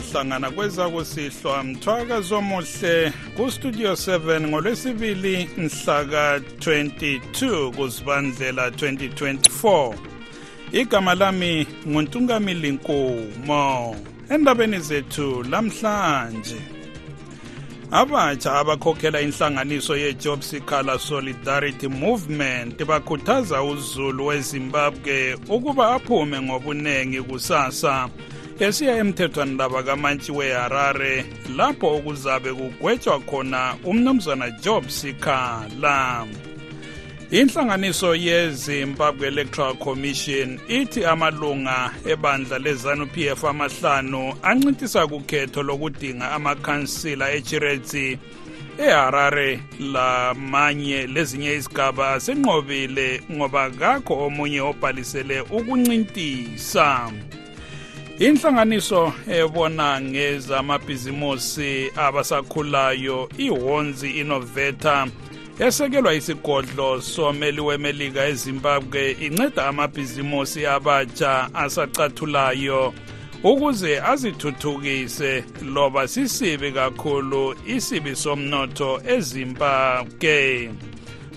siyahlangana kwezakusihlwa mthwakazi omuhle kustudio 7 ngolwesibili mhlaka 22 kuzibandlela 2024 igama lami nguntungamili nkomo. Endabeni zethu lamhlanje abatsha abakhokhela inhlanganiso ye-job seekala solidarity movement bakhuthaza uzulu wezimbabwe ukuba aphume ngobunengi kusasa esiya emthethwandaba kamantshi weharare lapho okuzabe kugwetshwa khona umnumzana job sikhala inhlanganiso yezimbabwe electoral commission ithi amalunga ebandla lezanup f amahlanu ancintisa kukhetho lokudinga amakhansila echiretsi eharare lamanye lezinye izigaba asenqobile ngoba kakho omunye obhalisele ukuncintisa. Inhlanganiso ebona ngezamabhizimusi abasakhulayo ihonzi innovator esekelwa isigodlo someli wemelika ezimbabwe inceda amabhizimusi abatsha asacathulayo ukuze azithuthukise loba sisibi kakhulu isibi somnotho ezimbabwe.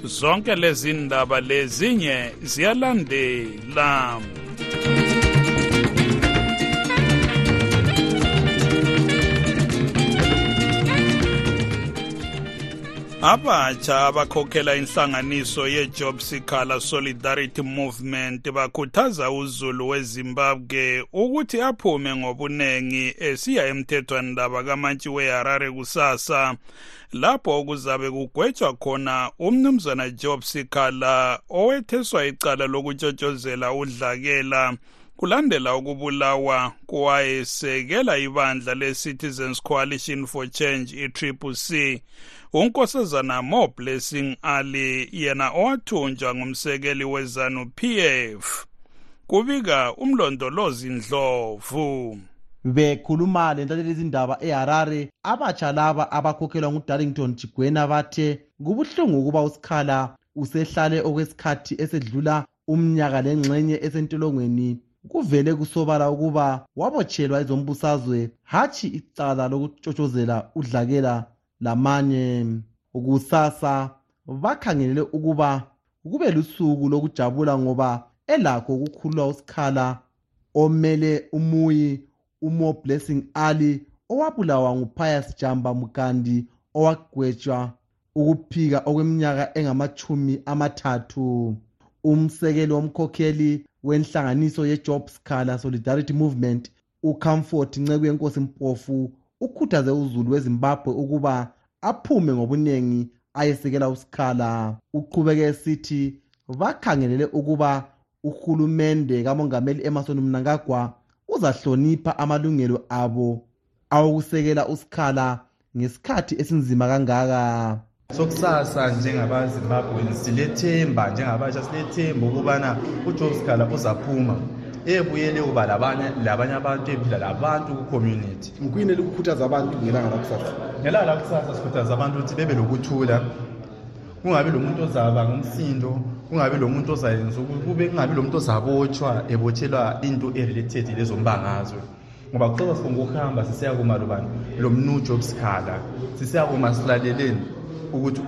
Zonke lezi ndaba lezinye ziyalandela abatsha abakhokhela inhlanganiso ye-job seekala solidarity movement bakhuthaza uzulu wezimbabwe ukuthi aphume ngobunengi esiya emthethwandaba kamantshi weharare kusasa lapho kuzabe kugwetshwa khona umnumzana job seekala owetheswa icala lokutshotshozela udlakela kulandela ukubulawa kowayesekela ibandla le-citizens coalition for change i-triple c unkosazana mo blessing ali yena owathunjwa ngumsekeli wezanu pf kubika umlondolozi ndlovu. Bekhuluma lentateli izindaba eharare abatsha laba abakhokhelwa ngudarlington chigwena bathe kubuhlungu ukuba usikhala usehlale okwesikhathi esedlula umnyaka lengxenye esentolongweni. Kuvele kusobala ukuba wabotshelwa ezombusazwe hatshi icala lokutshotshozela udlakela lamanye kusasa bakhangelele ukuba kube lusuku lokujabula ngoba elakho ukukhulula usikhala omele umuyi umo blessing ali owabulawa ngupius jamba mugandi owagwetshwa ukuphika okweminyaka engamachumi amathathu. Umsekeli womkhokheli wenhlanganiso ye-job scala solidarity movement ucomfort nceku yenkosi mpofu ukhuthaze uzulu wezimbabwe ukuba aphume ngobuningi ayesekela usikhala uqhubeke esithi bakhangelele ukuba uhulumende kamongameli emerson mnangagwa uzahlonipha amalungelo abo awokusekela usikhala ngesikhathi esinzima kangaka. Sokusasa njengabazimbabweni silethemba njengabatsha silethemba ukubana ujob scala uzaphuma. Ebuyele uba labanye abantu ephila labantu ku-community. Ngikuyini elikukhuthaza abantu ngelanga lakusasa? Ngelanga lakusasa sikhuthaza abantu ukuthi bebe lokuthula. Kungabi lo muntu ozaba ngumsindo kungabi lo muntu ozayenza kube kungabi lo muntu ozabotshwa ebotshelwa into erelated lezombangazwe ngoba kuxoxa sifuna ukuhamba sisiyakuma lobani lo mnu job scala sisiyakuma silaleleni ukuthi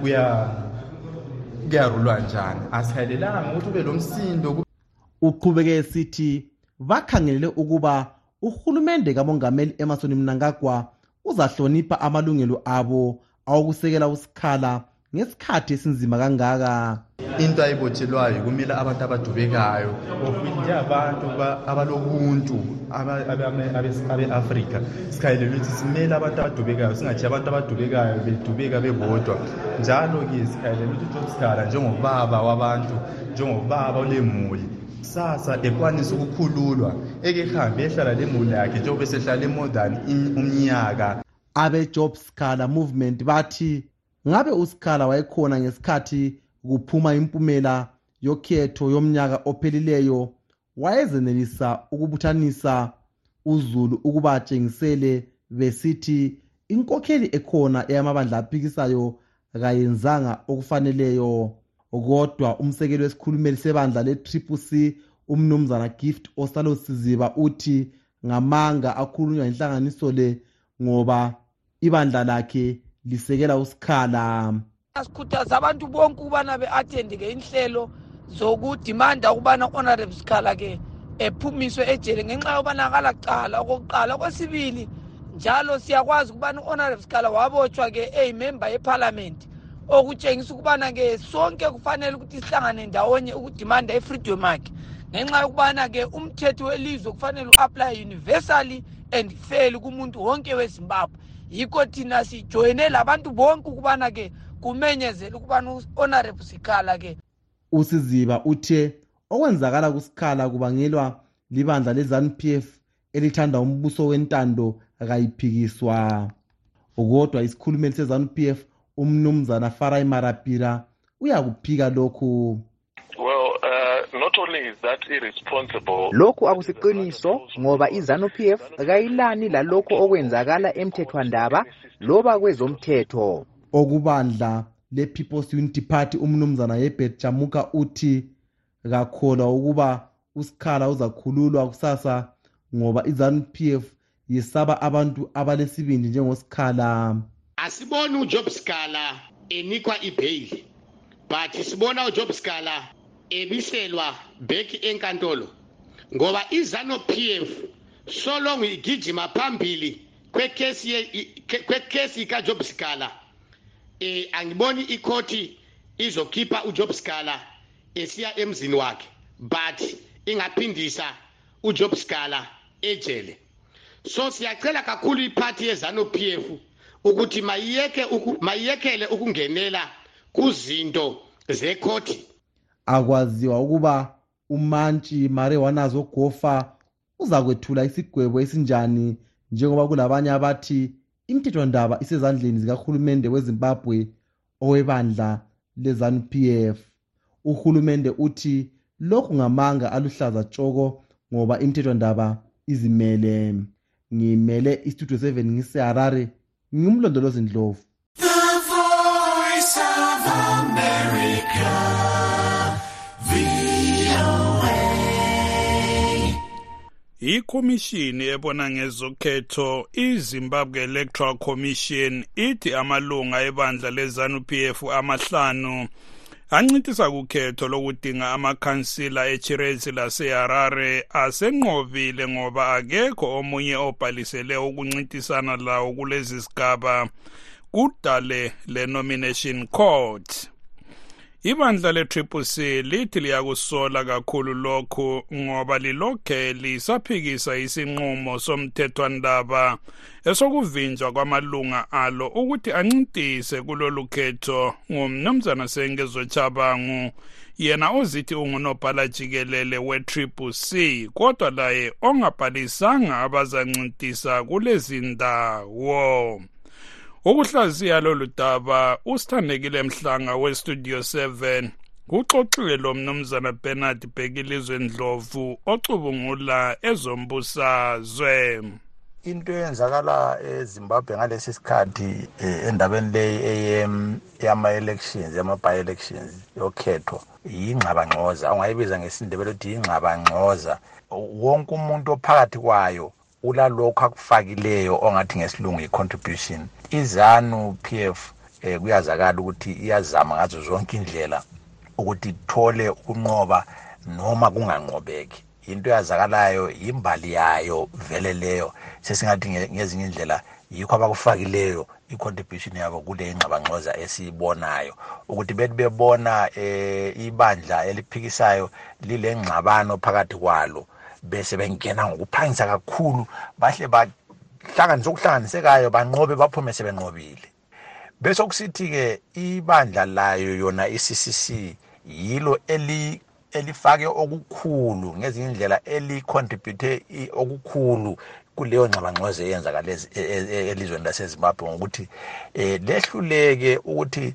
kuyarulwa njani. Asikhalelanga ukuthi ube lo msindo uqhubeke esithi bakhangelele ukuba uhulumende kamongameli emerson mnangagwa uzahlonipha amalungelo abo awokusekela usikhala ngesikhathi esinzima kangaka. Into ayibotshelwayo kumele abantu abadubekayo njengabantu abalobuntu abe-afrika sikhayelela ukuthi simele abantu abadubekayo singathi abantu abadubekayo bedubeka bebodwa. Njalo-ke sikhayelela ukuthi ujosikhala njengobaba wabantu njengobaba olemuli kusasa ekwanisa ukukhululwa eke hambe ehlala lemuli yakhe njengoba esehlala more than umnyaka. Abe-job scala movement bathi ngabe usikhala wayekhona ngesikhathi kuphuma impumela yokhetho yomnyaka ophelileyo wayezenelisa ukubuthanisa uzulu ukuba atshengisele besithi inkokheli ekhona eyamabandla aphikisayo kayenzanga okufaneleyo kodwa umsekeli wesikhulumeli sebandla le-triple c umnumzana gift osalo siziba uthi ngamanga akhulunywa inhlanganiso le ngoba ibandla lakhe lisekela usikhala. Sikhuthaza abantu bonke ukubana be-athende-ke inhlelo zokudimanda ukubana honorable sikhala-ke ephumiswe ejele ngenxa yokubana cala okokuqala okwesibili njalo siyakwazi ukubana u-honorable sikhala wabotshwa-ke eyimemba yephalamenti okutshengisa ukubana-ke sonke kufanele ukuthi sihlangane ndawonye ukudimanda i-freedom akhe. Ngenxa yokubana-ke umthetho welizwe kufanele u-aplaye universally and fairly kumuntu wonke wezimbabwe. Yikho thina sijoyine labantu bonke ukubana-ke kumenyezele ukubana u-honorable sikhala-ke. Usiziba uthe okwenzakala kusikhala kubangelwa libandla le-zanup f elithanda umbuso wentando kayiphikiswa. Kodwa isikhulumeli se-zanup f umnumzana farai marapira uyakuphika lokhu? Lokhu akusiqiniso ngoba izanu-p f kayilani lalokhu okwenzakala emthethwandaba loba kwezomthetho. Okubandla le-people's unity party umnumzana yebet jamuka uthi kakholwa ukuba usikhala uzakhululwa kusasa ngoba izanu-p f yesaba abantu abalesibindi njengosikhala asiboni ujob skala enikwa ibheyili but sibona ujob skala ebiselwa back enkantolo ngoba izanu-p f solong igijima phambili kwekhesi kajob skala. Eh angiboni ikhothi izokhipha ujob skala esiya emzini wakhe but ingaphindisa ujob skala ejele. So siyacela kakhulu iphathi yezanu-p f ukuthi mayiyeke mayiyekele ukungenela kuzinto zekhoti akwaziwa ukuba umantshi mare wanazo gofa uza kwethula isigwebo esinjani njengoba kulabanye abathi imithethwandaba isezandleni zikahulumende wezimbabwe owebandla lezanup f. Uhulumende uthi lokhu ngamanga aluhlaza tshoko ngoba imithethwandaba izimele. Ngimele istudio 7 ngiseharare ngingumlondolozi ndlovu. Ikhomishini ebona ngezokhetho izimbabwe electoral commission ithi amalunga ebandla lezanu-p f amahlanu ancintisa kukhetho lokudinga amakhansila echirezi laseharare asenqobile ngoba akekho omunye obhalisele ukuncintisana lawo kulezi sigaba kudale le-nomination court. Ibandla le-triple c lithi liyakusola kakhulu lokhu ngoba lilokhe lisaphikisa isinqumo somthethwandaba esokuvinjwa kwamalunga alo ukuthi ancintise kulolu khetho ngumnumzana sengezochabangu yena ozithi ungunobhala jikelele we-triple c kodwa laye ongabhalisanga abazancintisa kulezi ndawo. Ukuhlaziya lolu daba usithandekile mhlanga westudio 7 kuxoxile lo mnumzana bernard bhekilizwe ndlovu ocubungula ezombusazwe. Into eyenzakala ezimbabwe ngalesi sikhathi eh, endabeni leyi yama-elections yama-by-elections yokhetho yingxabangxoza. Ungayibiza ngesindebele ukuthi yingxabangxoza. Wonke umuntu ophakathi kwayo ulalokhu akufakileyo ongathi ngesilungu yi-contribution. Izanu p f eh kuyazakala ukuthi iyazama ngazo zonke indlela ukuthi ithole ukunqoba noma kunganqobeki. Into yazakalayo yimbali yayo vele leyo. Sesingathi ngezinye indlela yikho abakufakileyo i-contribution yabo kule ingxabangxoza esiyibonayo. Ukuthi bethi bebona eh ibandla eliphikisayo lile ngxabano phakathi kwalo bese bengena ngokuphangisa kakhulu bahle bahlanganise okuhlanganisekayo banqobe baphume sebenqobile. Bese kusithi-ke ibandla layo yona i-ccc yilo eli elifake okukhulu ngezinye indlela elicontribute okukhulu kuleyo ngxabangxoze eyenzakala e, e, elizweni lasezimbabwe ngokuthi um lehluleke ukuthi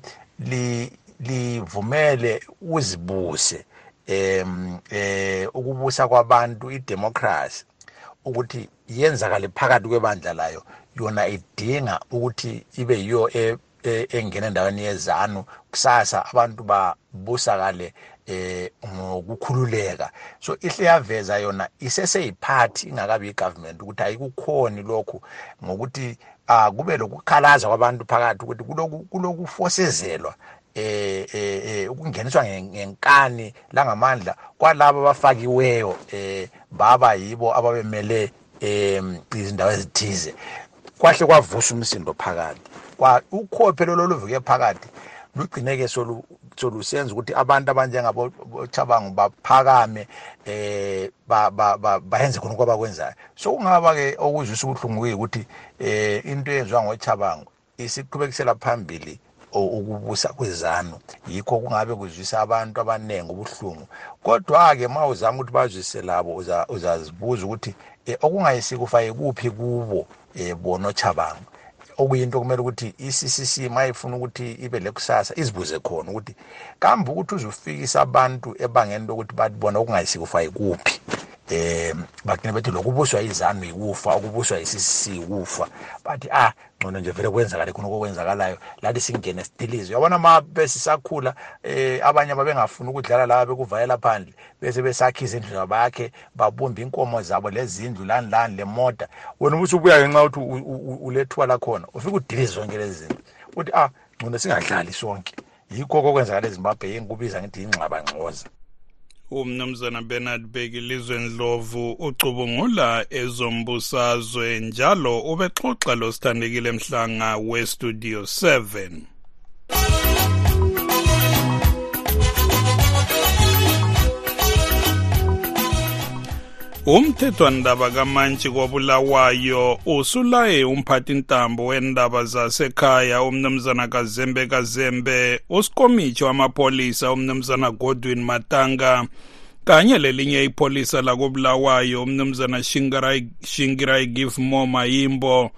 livumele uzibuse um eh ukubusa kwabantu idemocracy. Ukuthi yenzakale phakathi kwebandla layo. Yona idinga ukuthi ibe yiyo e, engena endaweni yezanu. Kusasa abantu babusakale eh ngokukhululeka. So ihle yaveza yona iseseyiphathi ingakabi igovernment ukuthi ayikukhoni lokhu ngokuthi ah kube lokukhalaza kwabantu phakathi ukuthi kuloku kulokufosezelwa eh eh ukungeniswa ngenkani langamandla kwalabo abafakiweyo eh baba yibo ababemele em izindawo ezithize. Kwahle kwavusa umsindo phakathi. Kwa ukhophe lolo luvuke phakathi lugcineke solu solusenza ukuthi abantu abanjengabo chabangu baphakame eh ba bayenze khona kwabakwenzayo so kungaba ke okuzwisa ubuhlungu ukuthi eh into eyenziwa ngochabangu isiqhubekisela phambili ukubusa kwezanu. Yikho kungabe kuzwisa abantu abaningi ubuhlungu. Kodwa-ke ma uzama ukuthi bazwise labo uzazibuza ukuthi um okungayisikufaye kuphi kubo um bona ochabanga okuyinto kumele ukuthi i-ccc ma ifuna ukuthi ibe lekusasa izibuze khona ukuthi kambe ukuthi uzufikisa abantu ebangeni lokuthi bathi bona okungayisikufaye kuphi um bagcine bethi lokubuswa izanu yikufa ukubuswa yi-ccc yikufa bathi ah ngcono nje vele kwenzakale khona okwenzakalayo lathi singene sidilize uyabona ma besisakhula eh abanye babengafuni ukudlala laba bekuvalela phandle bese besakha izindlu zabo bakhe babumba inkomo zabo lezindlu lani lani lemota wena ubuthi ubuya ngenxa ukuthi ulethuwa lakhona ufike udilize zonke lezi zinto. Uthi ah ngcono singadlali sonke. Yikho kokwenzakala ezimbabwe yinkubiza ngithi ingxabangxoza umnumzana Bernard Beki lizweni Ndlovu ucubungula ezombusazwe njalo ubexoxa lo sithandekile mhlanga we-studio 7 umthethwandaba kamantshi kwabulawayo usulaye umphathintambo wendaba zasekhaya umnumzana kazembe kazembe usikomitshi wamapolisa umnumzana godwin matanga kanye lelinye ipholisa lakobulawayo umnumzana shingirai give more mayimbo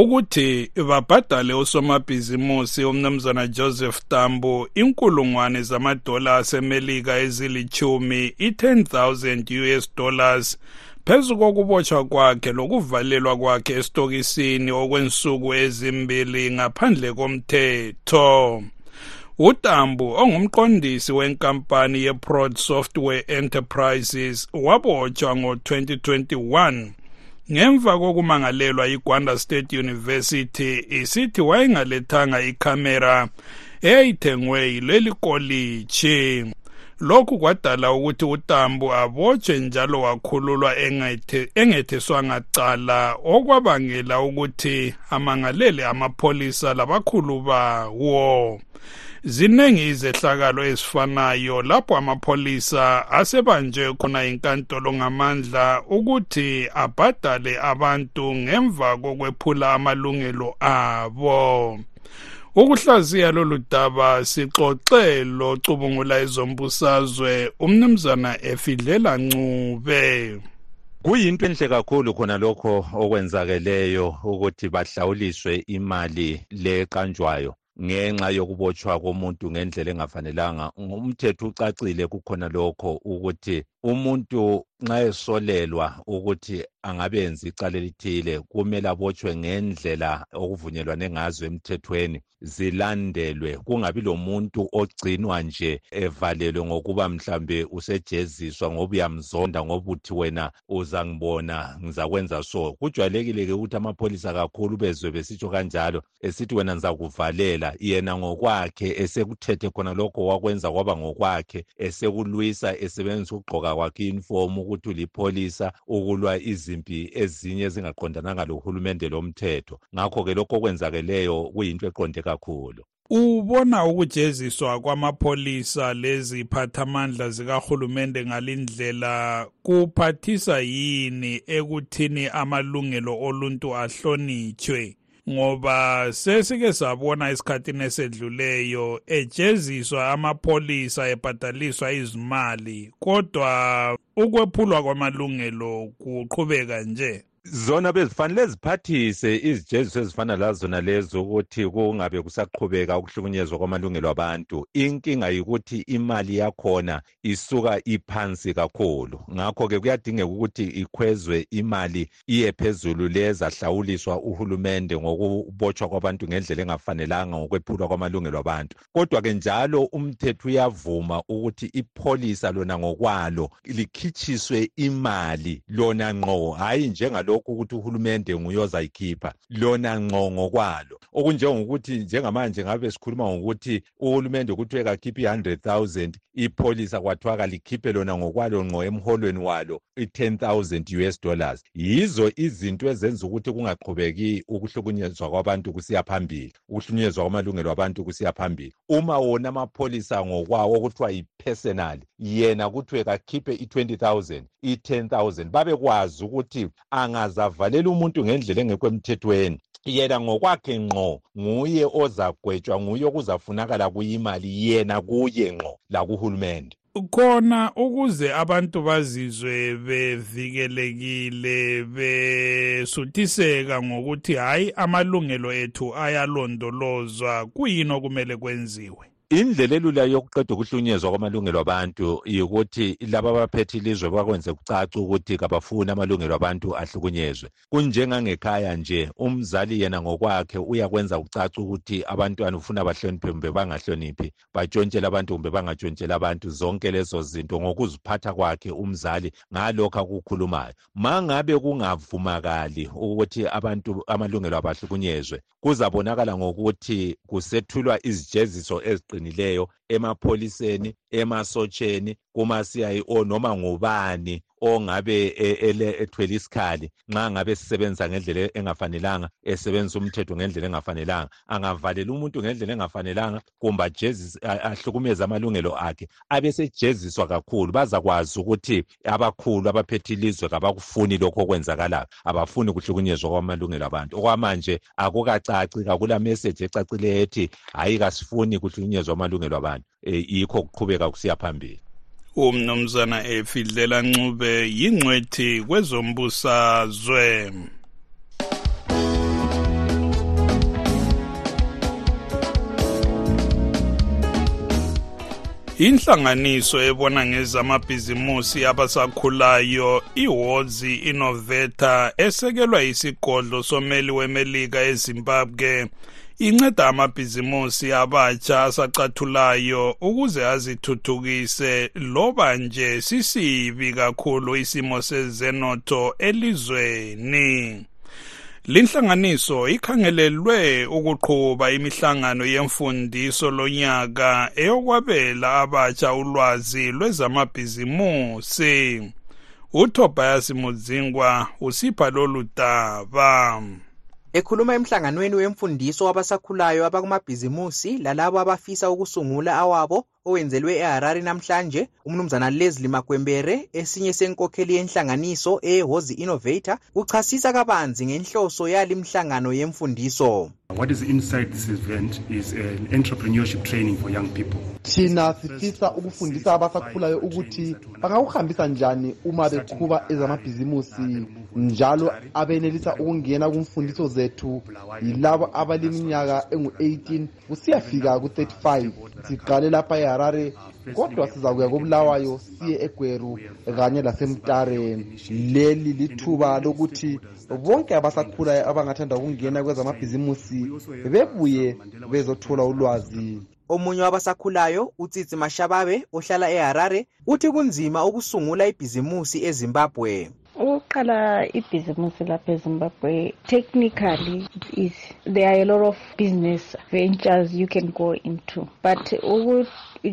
ukuthi babhadale usomabhizimusi umnumzana Joseph Tambo inkulungwane zamadola asemelika ezilichumi i-10000 US dollars phezu kokubotshwa kwakhe lokuvalelwa kwakhe esitokisini okwensuku ezimbili ngaphandle komthetho. Utambu ongumqondisi wenkampani yeprod software enterprises wabotshwa ngo-2021 ngemva kokumangalelwa igwanda state university isithi wayengalethanga ikhamera eyayithengwe yileli kolitshi. Lokhu kwadala ukuthi utambu abotshwe njalo wakhululwa engethiswanga cala okwabangela ukuthi amangalele amapholisa labakhulu bawo. Ziningi izehlakalo ezifanayo lapho amapholisa asebanjwe khona inkantolo ngamandla ukuthi abhadale abantu ngemva kokwephula amalungelo abo. Ukuhlaziya lolu daba sixoxe locubungula ezombusazwe umnumzana efidlela ncube. Kuyinto enhle kakhulu khona lokho okwenzakeleyo ukuthi bahlawuliswe imali leqanjwayo ngenxa yokubotshwa komuntu ngendlela engafanelanga. Umthetho ucacile kukhona lokho ukuthi umuntu nxa esolelwa ukuthi angabenzi icala elithile kumele abotshwe ngendlela okuvunyelwane ngazo emthethweni zilandelwe. Kungabi lomuntu ogcinwa nje evalelwe ngokuba mhlambe usejeziswa ngoba uyamzonda ngoba uthi wena uzangibona ngizakwenza so. Kujwayelekile-ke ukuthi amapholisa kakhulu bezwe besitsho kanjalo esithi wena ngizakuvalela. Yena ngokwakhe esekuthethe khona lokho wakwenza kwaba ngokwakhe esekulwisa esebenzisa ukugqoka kwakhe iyunifomu ukuthi ulipholisa ukulwa izimpi ezinye ezingaqondananga lohulumende lomthetho ngakho-ke lokho okwenzakeleyo kuyinto eqonde kakhulu. Ubona ukujeziswa kwamapholisa leziphathamandla zikahulumende ngalindlela kuphathisa yini ekuthini amalungelo oluntu ahlonitshwe? Ngoba sesike sabona esikhathini esedluleyo ejeziswa amapholisa ebhadaliswa izimali kodwa ukwephulwa kwamalungelo kuqhubeka nje. Zona bezifanele ziphathise izijeziso ezifana lazona lezo ukuthi kungabe kusaqhubeka ukuhlukunyezwa kwamalungelo abantu. Inkinga yikuthi imali yakhona isuka iphansi kakhulu. Ngakho-ke kuyadingeka ukuthi ikhwezwe imali iye phezulu lezahlawuliswa uhulumende ngokubotshwa kwabantu ngendlela engafanelanga ngokwephulwa kwamalungelo abantu. Kodwa-ke njalo umthetho uyavuma ukuthi ipholisa lona ngokwalo likhitshiswe imali lona ngqo. Hhayi njengalokhu ukuthi uhulumende nguye ozayikhipha lona ngqo ngokwalo. Okunjengokuthi njengamanje ngabe sikhuluma ngokuthi uhulumende kuthiwe kakhiphe i-hundred thousand ipholisa kwathiwa kalikhiphe lona ngokwalo ngqo emholweni walo i-ten thousand us dollars. Yizo izinto ezenza ukuthi kungaqhubeki ukuhlukunyezwa kwabantu kusiya phambili ukuhlukunyezwa kwamalungelo abantu kusiya phambili. Uma wona amapholisa ngokwawo okuthiwa yi-personal yena kuthiwe kakhiphe i-twenty thousand i-ten thousand babekwazi ukuthi angazavalela umuntu ngendlela engekho emthethweni. Yena ngokwakhe ngqo nguye ozagwetshwa nguye okuzafunakala kuyimali yena kuye ngqo lakuhulumende khona ukuze abantu bazizwe bevikelekile besuthiseka ngokuthi hayi amalungelo ethu ayalondolozwa kuyini okumele kwenziwe? Indlela elula yokuqeda ukuhlunyezwa kwamalungelo abantu yikuthi laba abaphethe ilizwe bakwenze kucaca ukuthi kabafuni amalungelo abantu ahlukunyezwe. Kunjengangekhaya nje umzali yena ngokwakhe uyakwenza kucaca ukuthi abantwana ufuna bahloniphe kumbe bangahloniphi batshontshele abantu kumbe bangatshontsheli abantu zonke lezo zinto ngokuziphatha kwakhe umzali ngalokhu akukhulumayo. Ma ngabe kungavumakali ukuthi abantu amalungelo abahlukunyezwe kuzabonakala ngokuthi kusethulwa izijeziso en emapholiseni emasotsheni kuma-cio noma ngubani ongabe ethwele isikhali. Nxa ngabe sisebenza ngendlela engafanelanga esebenzisa umthetho ngendlela engafanelanga angavalela umuntu ngendlela engafanelanga kumbe ahlukumeze amalungelo akhe abesejeziswa kakhulu. Bazakwazi ukuthi abakhulu abaphethe ilizwe kabakufuni lokho okwenzakalayo abafuni kuhlukunyezwa kwamalungelo abantu. Okwamanje akukacaci kakula meseji ecacileyo ethi hhayi kasifuni kuhlukunyezwa amalungelo abantu. Um yikho kuqhubeka kusiya phambili. Umnumzana efidlela ncube yingcwethi kwezombusazwe. Inhlanganiso ebona ngezamabhizimusi abasakhulayo iwozi innovata esekelwa isigodlo someli wemelika ezimbabwe. Inceda amabhizimusi abatsha asacathulayo ukuze azithuthukise loba nje sisibi kakhulu isimo sezenotho elizweni. Linhlanganiso ikhangelelwe ukuqhuba imihlangano yemfundiso lonyaka eyokwabela abatsha ulwazi lwezamabhizimusi. Utobias mudzingwa usipha lolu daba. Ekhuluma emhlanganweni wemfundiso wabasakhulayo abakumabhizimusi lalabo abafisa ukusungula awabo owenzelwe eharare namhlanje umnumzana leslie makwembere esinye senkokheli yenhlanganiso eyehozi innovator uchasisa kabanzi ngenhloso yali mhlangano yemfundiso What is inside this event is an entrepreneurship training for young people. thina sifisa ukufundisa abasakhulayo ukuthi bangawuhambisa njani uma beqhuba ezamabhizimusi njalo abenelisa ukungena kumfundiso zethu yilabo abaleminyaka engu-18 kusiyafika ku-35 siqale lapha eharare kodwa sizakuya kobulawayo siye egweru kanye lasemtare. Leli lithuba lokuthi bonke abasakhulayo abangathanda ukungena kwezamabhizimusi bebuye bezothola ulwazi. Omunye wabasakhulayo utsitsi mashababe ohlala eharare uthi kunzima ukusungula ibhizimusi ezimbabwe ukuqala ibhizimusi lapha ezimbabwe technically it is there are a lot of business ventures you can go into. But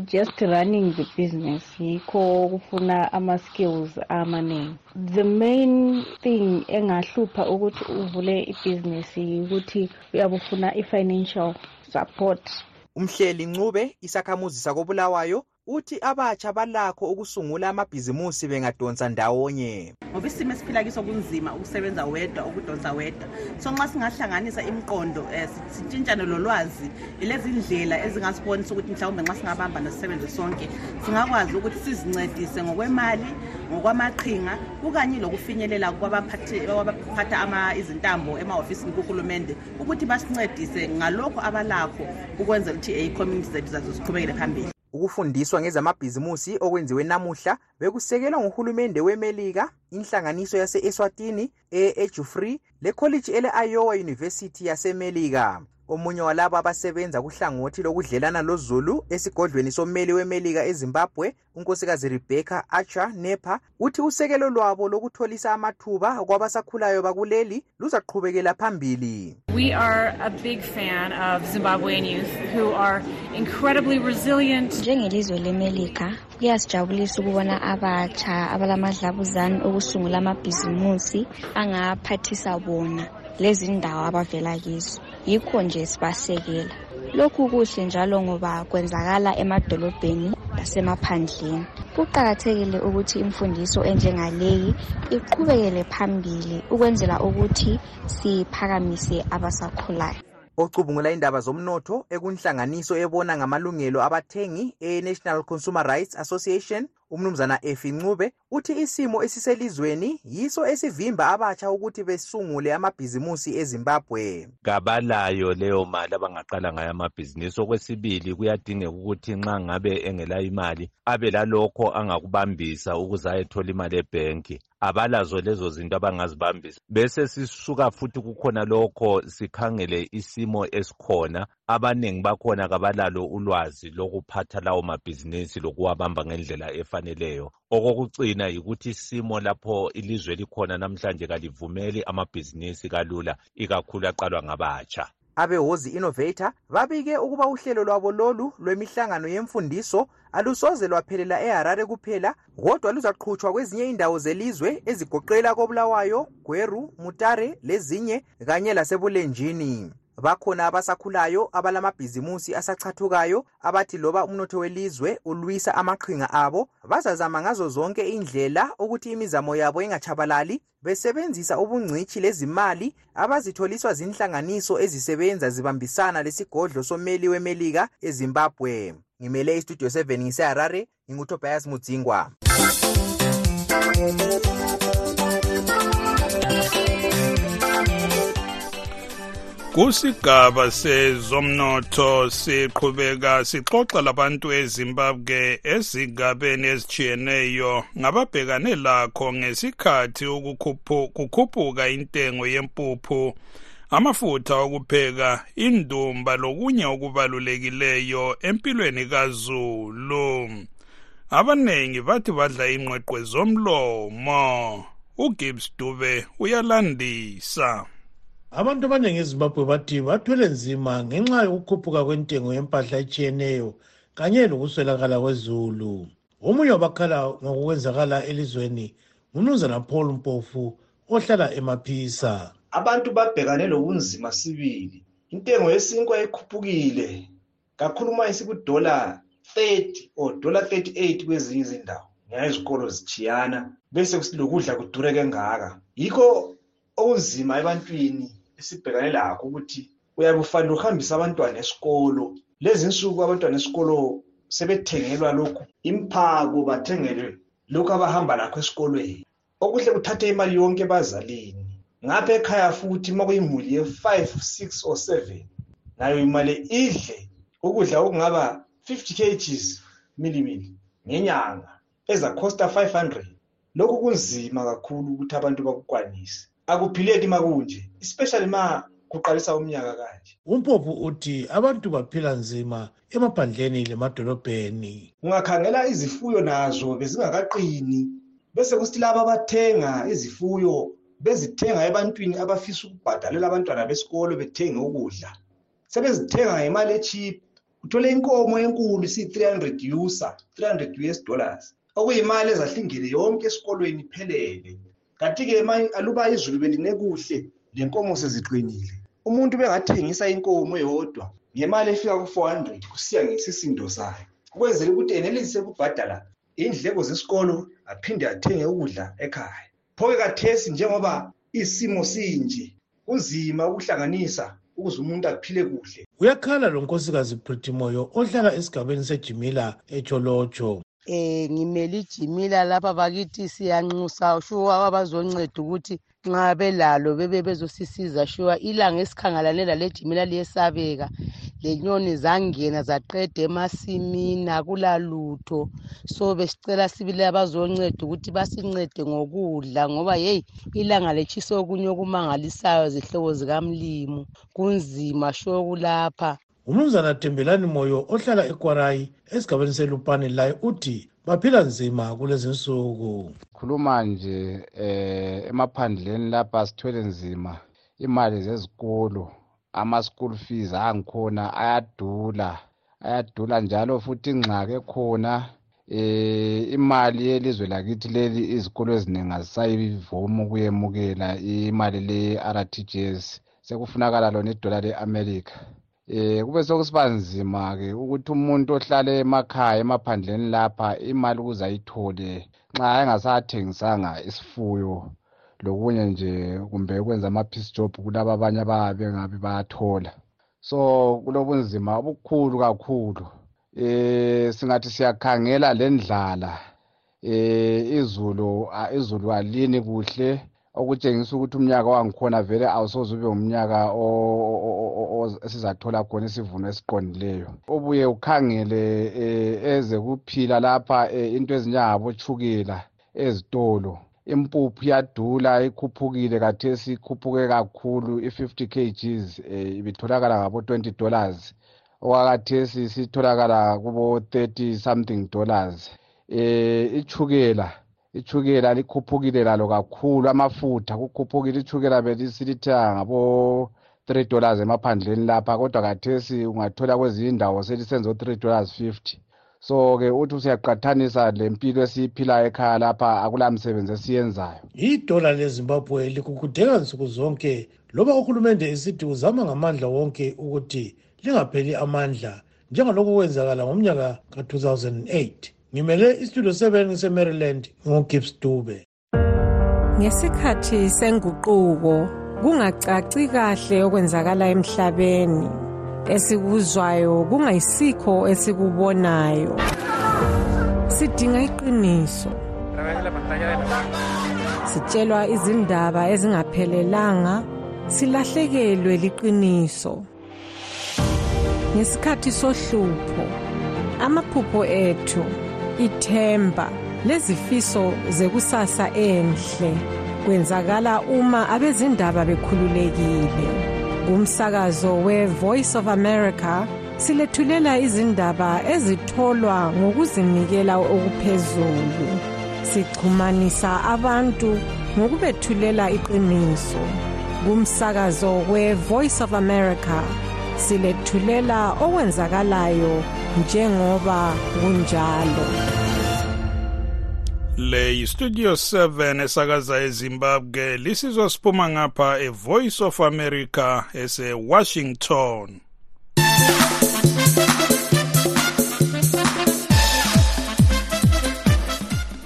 just running the business yikho kufuna ama-skills amaningi. The main thing engahlupha ukuthi uvule ibhizinesi ukuthi uyabufuna i-financial support. Umhleli ncube isakhamuzi sakobulawayo uthi abatsha balakho ukusungula amabhizimusi bengadonsa ndawonye. Ngoba isimo esiphila kiso kunzima ukusebenza wedwa ukudonsa wedwa. So nxa singahlanganisa imiqondo um sitshintshane lolwazi ilezi ndlela ezingasibonisa ukuthi mhlawumbe nxa singabamba sisebenze sonke singakwazi ukuthi sizincedise ngokwemali ngokwamaqhinga kukanye lokufinyelela kwabaphatha izintambo emahhofisini kuhulumende ukuthi basincedise ngalokho abalakho ukwenzela ukuthi icommunity zethu zazo ziqhubekele phambili ukufundiswa ngezamabhizimusi okwenziwe namuhla bekusekelwa nguhulumende wemelika inhlanganiso yase-eswatini e-ejufree lekholiji ele-iowa university yasemelika. Omunye walabo abasebenza kuhlangothi lokudlelana lozulu esigodlweni sommeli wemelika ezimbabwe unkosikazi rebecca archer nepa uthi usekelo lwabo lokutholisa amathuba kwabasakhulayo bakuleli luzaqhubekela phambili We are a big fan of Zimbabwean youth who are incredibly resilient. njengelizwe lemelika kuyasijabulisa ukubona abatsha abalamadlabuzane okusungula amabhizimusi angaphathisa bona lezi ndawo abavela kizo yikho nje sibasekela lokhu kuhle njalo ngoba kwenzakala emadolobheni lasemaphandleni kuqakathekile ukuthi imfundiso enjengaleyi iqhubekele phambili ukwenzela ukuthi siphakamise abasakhulayo. Ocubungula indaba zomnotho ekunhlanganiso ebona ngamalungelo abathengi e-national consumer rights association umnumzana efi ncube uthi isimo esiselizweni yiso esivimba abatsha ukuthi besungule amabhizimusi ezimbabwe. Kabalayo leyo mali abangaqala ngayo amabhizinisi. Okwesibili kuyadingeka ukuthi nxa ngabe engela imali abe lalokho angakubambisa ukuze ayethola imali ebhenki. Abalazo lezo zinto abangazibambisa. Bese sisuka futhi kukhona lokho sikhangele isimo esikhona. Abaningi bakhona kabalalo ulwazi lokuphatha lawo mabhizinisi lokuwabamba ngendlela efaneleyo. Okokucina yikuthi isimo lapho ilizwe likhona namhlanje kalivumeli amabhizinisi kalula ikakhulu aqalwa ngabatsha. Abehozi innovator babike ukuba uhlelo lwabo lolu lwemihlangano yemfundiso alusoze lwaphelela eharare kuphela kodwa luzaqhutshwa kwezinye indawo zelizwe ezigoqela kobulawayo gweru mutare lezinye kanye lasebulenjini. Bakhona abasakhulayo abalamabhizimusi asachathukayo abathi loba umnotho welizwe ulwisa amaqhinga abo bazazama ngazo zonke indlela ukuthi imizamo yabo ingatshabalali besebenzisa ubungcitshi lezimali abazitholiswa zinhlanganiso ezisebenza zibambisana lesigodlo sommeli wemelika ezimbabwe. Ngimele istudio 7 ngiseharare ngingutobias mudzingwa kusigaba sezomnotho siqhubeka sixoxa labantu ezimbabwe ezigabeni ezitshiyeneyo ngababhekane lakho ngesikhathi kukhuphuka intengo yempuphu amafutha okupheka indumba lokunye okubalulekileyo empilweni kazulu. Abaningi bathi badla ingqweqwe zomlomo. Ugibbs dube uyalandisa. Abantu abaningi ezimbabwe bathi bathwele nzima ngenxa yokukhuphuka kwentengo yempahla etshiyeneyo kanye lokuswelakala kwezulu. Omunye wabakhala ngokukwenzakala elizweni ngumnumzana paul mpofu ohlala emaphisa. Abantu babhekane lobunzima sibili. Intengo yesinkwa ekhuphukile kakhulu uma isikudola 30 or dollar 38 kwezinye izindawo ngenxa izikolo zitshiyana bese lokudla kudure kangaka. Yikho okunzima ebantwini esibhekane lakho ukuthi uyabe ufanele uhambise abantwana esikolo. Lezi nsuku abantwana esikolo sebethengelwa lokhu imphako bathengelwe lokhu abahamba lakho esikolweni. Okuhle kuthathe imali yonke ebazalini. Ngapha ekhaya futhi uma kuyimuli ye-five six or seven nayo imali idle ukudla okungaba 50 kgs milimili ngenyanga ezakhosta 500 lokhu kunzima kakhulu ukuthi abantu bakukwanise. Akuphileki makunje especially ma kuqalisa umnyaka kanje. Umpophu uthi abantu baphila nzima emaphandleni lemadolobheni. Ungakhangela izifuyo nazo bezingakaqini bese kusithi laba abathenga izifuyo bezithenga ebantwini abafisa ukubhadalela abantwana besikolo bethenge ukudla. Sebezithenga ngemali echip uthole inkomo enkulu isiyi-300 usa 300 us dollars. Okuyimali ezahlingele yonke esikolweni iphelele kanti-ke aluba izulu beline kuhle lenkomo seziqinile. Umuntu bengathengisa inkomo eyodwa ngemali efika ku-400 kusiya ngesisindo sayo. Ukwenzela ukuthi enelise ukubhadala indleko zesikolo aphinde athenge ukudla ekhaya. Pho-ke kathesi njengoba isimo sinje kunzima ukuhlanganisa ukuze umuntu aphile kuhle. Uyakhala lo nkosikazi pritimoyo ohlala esigabeni sejimila echolotsho eh ngimele ijimila lapha bakithi siyanxusa shuwa abazonceda ukuthi nxa belalo bebe bezosisiza shuwa ilanga esikhangalane lale jimila liyesabeka lenyoni zangena zaqeda emasimini akulalutho. So besicela sibili abazonceda ukuthi basincede ngokudla ngoba yeyi ilanga letshisa okunye okumangalisayo zihlobo zikamlimu. Kunzima shokulapha umnumzana thembelani moyo ohlala ekwarayi esigabeni selupane laye uthi baphila nzima kulezi nsuku khuluma nje eh emaphandleni lapha sithwele nzima imali zezikolo ama-school fees angikhona ayadula ayadula njalo futhi ingxaki ekhona. Eh imali yelizwe lakithi leli izikolo eziningi azisayivumi ukuyemukela imali le-rtgs sekufunakala lona idola le-america. Eh kube sokusiba nzima-ke ukuthi umuntu ohlala emakhaya emaphandleni lapha imali ukuze ayithole nxa engasathengisanga isifuyo. Lokunye nje kumbe ukwenza ama-peace job kulabo abanye ababe bengabe bayathola. So kulobunzima obukhulu kakhulu. Eh singathi siyakhangela lendlala eh izulu izulu alini kuhle. Okutshengisa ukuthi umnyaka wangikhona vele awusoze ube umnyaka esizathola khona isivuno esiqondileyo ubuye ukhangele um eze kuphila lapha um into ezinjengabotshukela ezitolo impuphu iyadula ikhuphukile kathesi ikhuphuke kakhulu i-fifty kgs um ibitholakala ngabo-twenty dollars okwakathesi sitholakala kubo-thirty something dollars um ichukela ichukela likhuphukile lalo kakhulu amafutha kukhuphukile ichukela belisilithenga ngabo-three dollars emaphandleni lapha kodwa kathesi ungathola kwezinye indawo selisenza o-three dollars fifty. So-ke uthi usiyaqathanisa le mpilo esiyiphilayo ekhaya lapha akula msebenzi esiyenzayo. Idola lezimbabwe likukudeka nsuku zonke loba uhulumende esithi uzama ngamandla wonke ukuthi lingapheli amandla njengalokhu kwenzakala ngomnyaka ka-2008 ngimele istudio 7 semaryland ngogibbs dube. Ngesikhathi senguquko kungacaci kahle okwenzakala emhlabeni. Esikuzwayo kungayisikho esikubonayo. Sidinga iqiniso. Sitshelwa izindaba ezingaphelelanga silahlekelwe liqiniso. Ngesikhathi sohlupho amaphupho ethu ithemba lezifiso zekusasa enhle kwenzakala uma abezindaba bekhululekile. Kumsakazo we-voice of america silethulela izindaba ezitholwa ngokuzinikela okuphezulu. Sixhumanisa abantu ngokubethulela iqiniso. Kumsakazo we-voice of america silethulela okwenzakalayo njengoba kunjalo. Le yistudio 7 esakaza ezimbabwe lisizwa siphuma ngapha evoice of america ese-washington.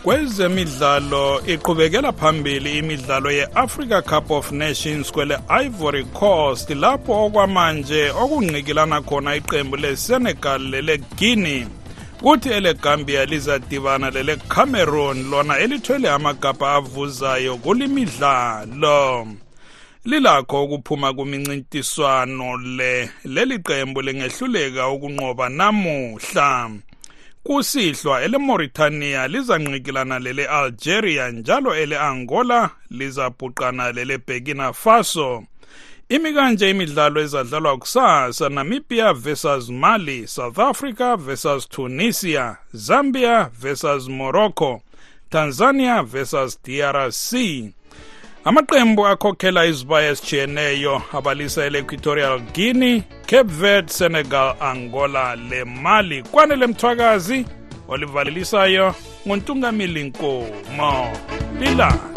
Kwezemidlalo iqhubekela phambili imidlalo ye-africa cup of nations kwele ivory coast lapho okwamanje okungqikilana khona iqembu lesenegal leleguinea. Kuthi elegambia lizadibana lelecameroon lona elithwele amagabha avuzayo kulimidlalo. Lilakho ukuphuma kumincintiswano le leli qembu lingehluleka ukunqoba namuhla. Kusihlwa eleMauritania lizanqikilana lele Algeria njalo ele Angola lizabhuqana lele Burkina Faso. Imi kanje imidlalo ezadlalwa kusasa Namibia versus Mali South Africa versus Tunisia Zambia versus Morocco Tanzania versus DRC amaqembu akhokhela izibaya ezitshiyeneyo abalisa ele-equatorial guinea cape verde senegal angola le mali. Kwanele mthwakazi olivalelisayo nguntungamili nkomo. Lilanga.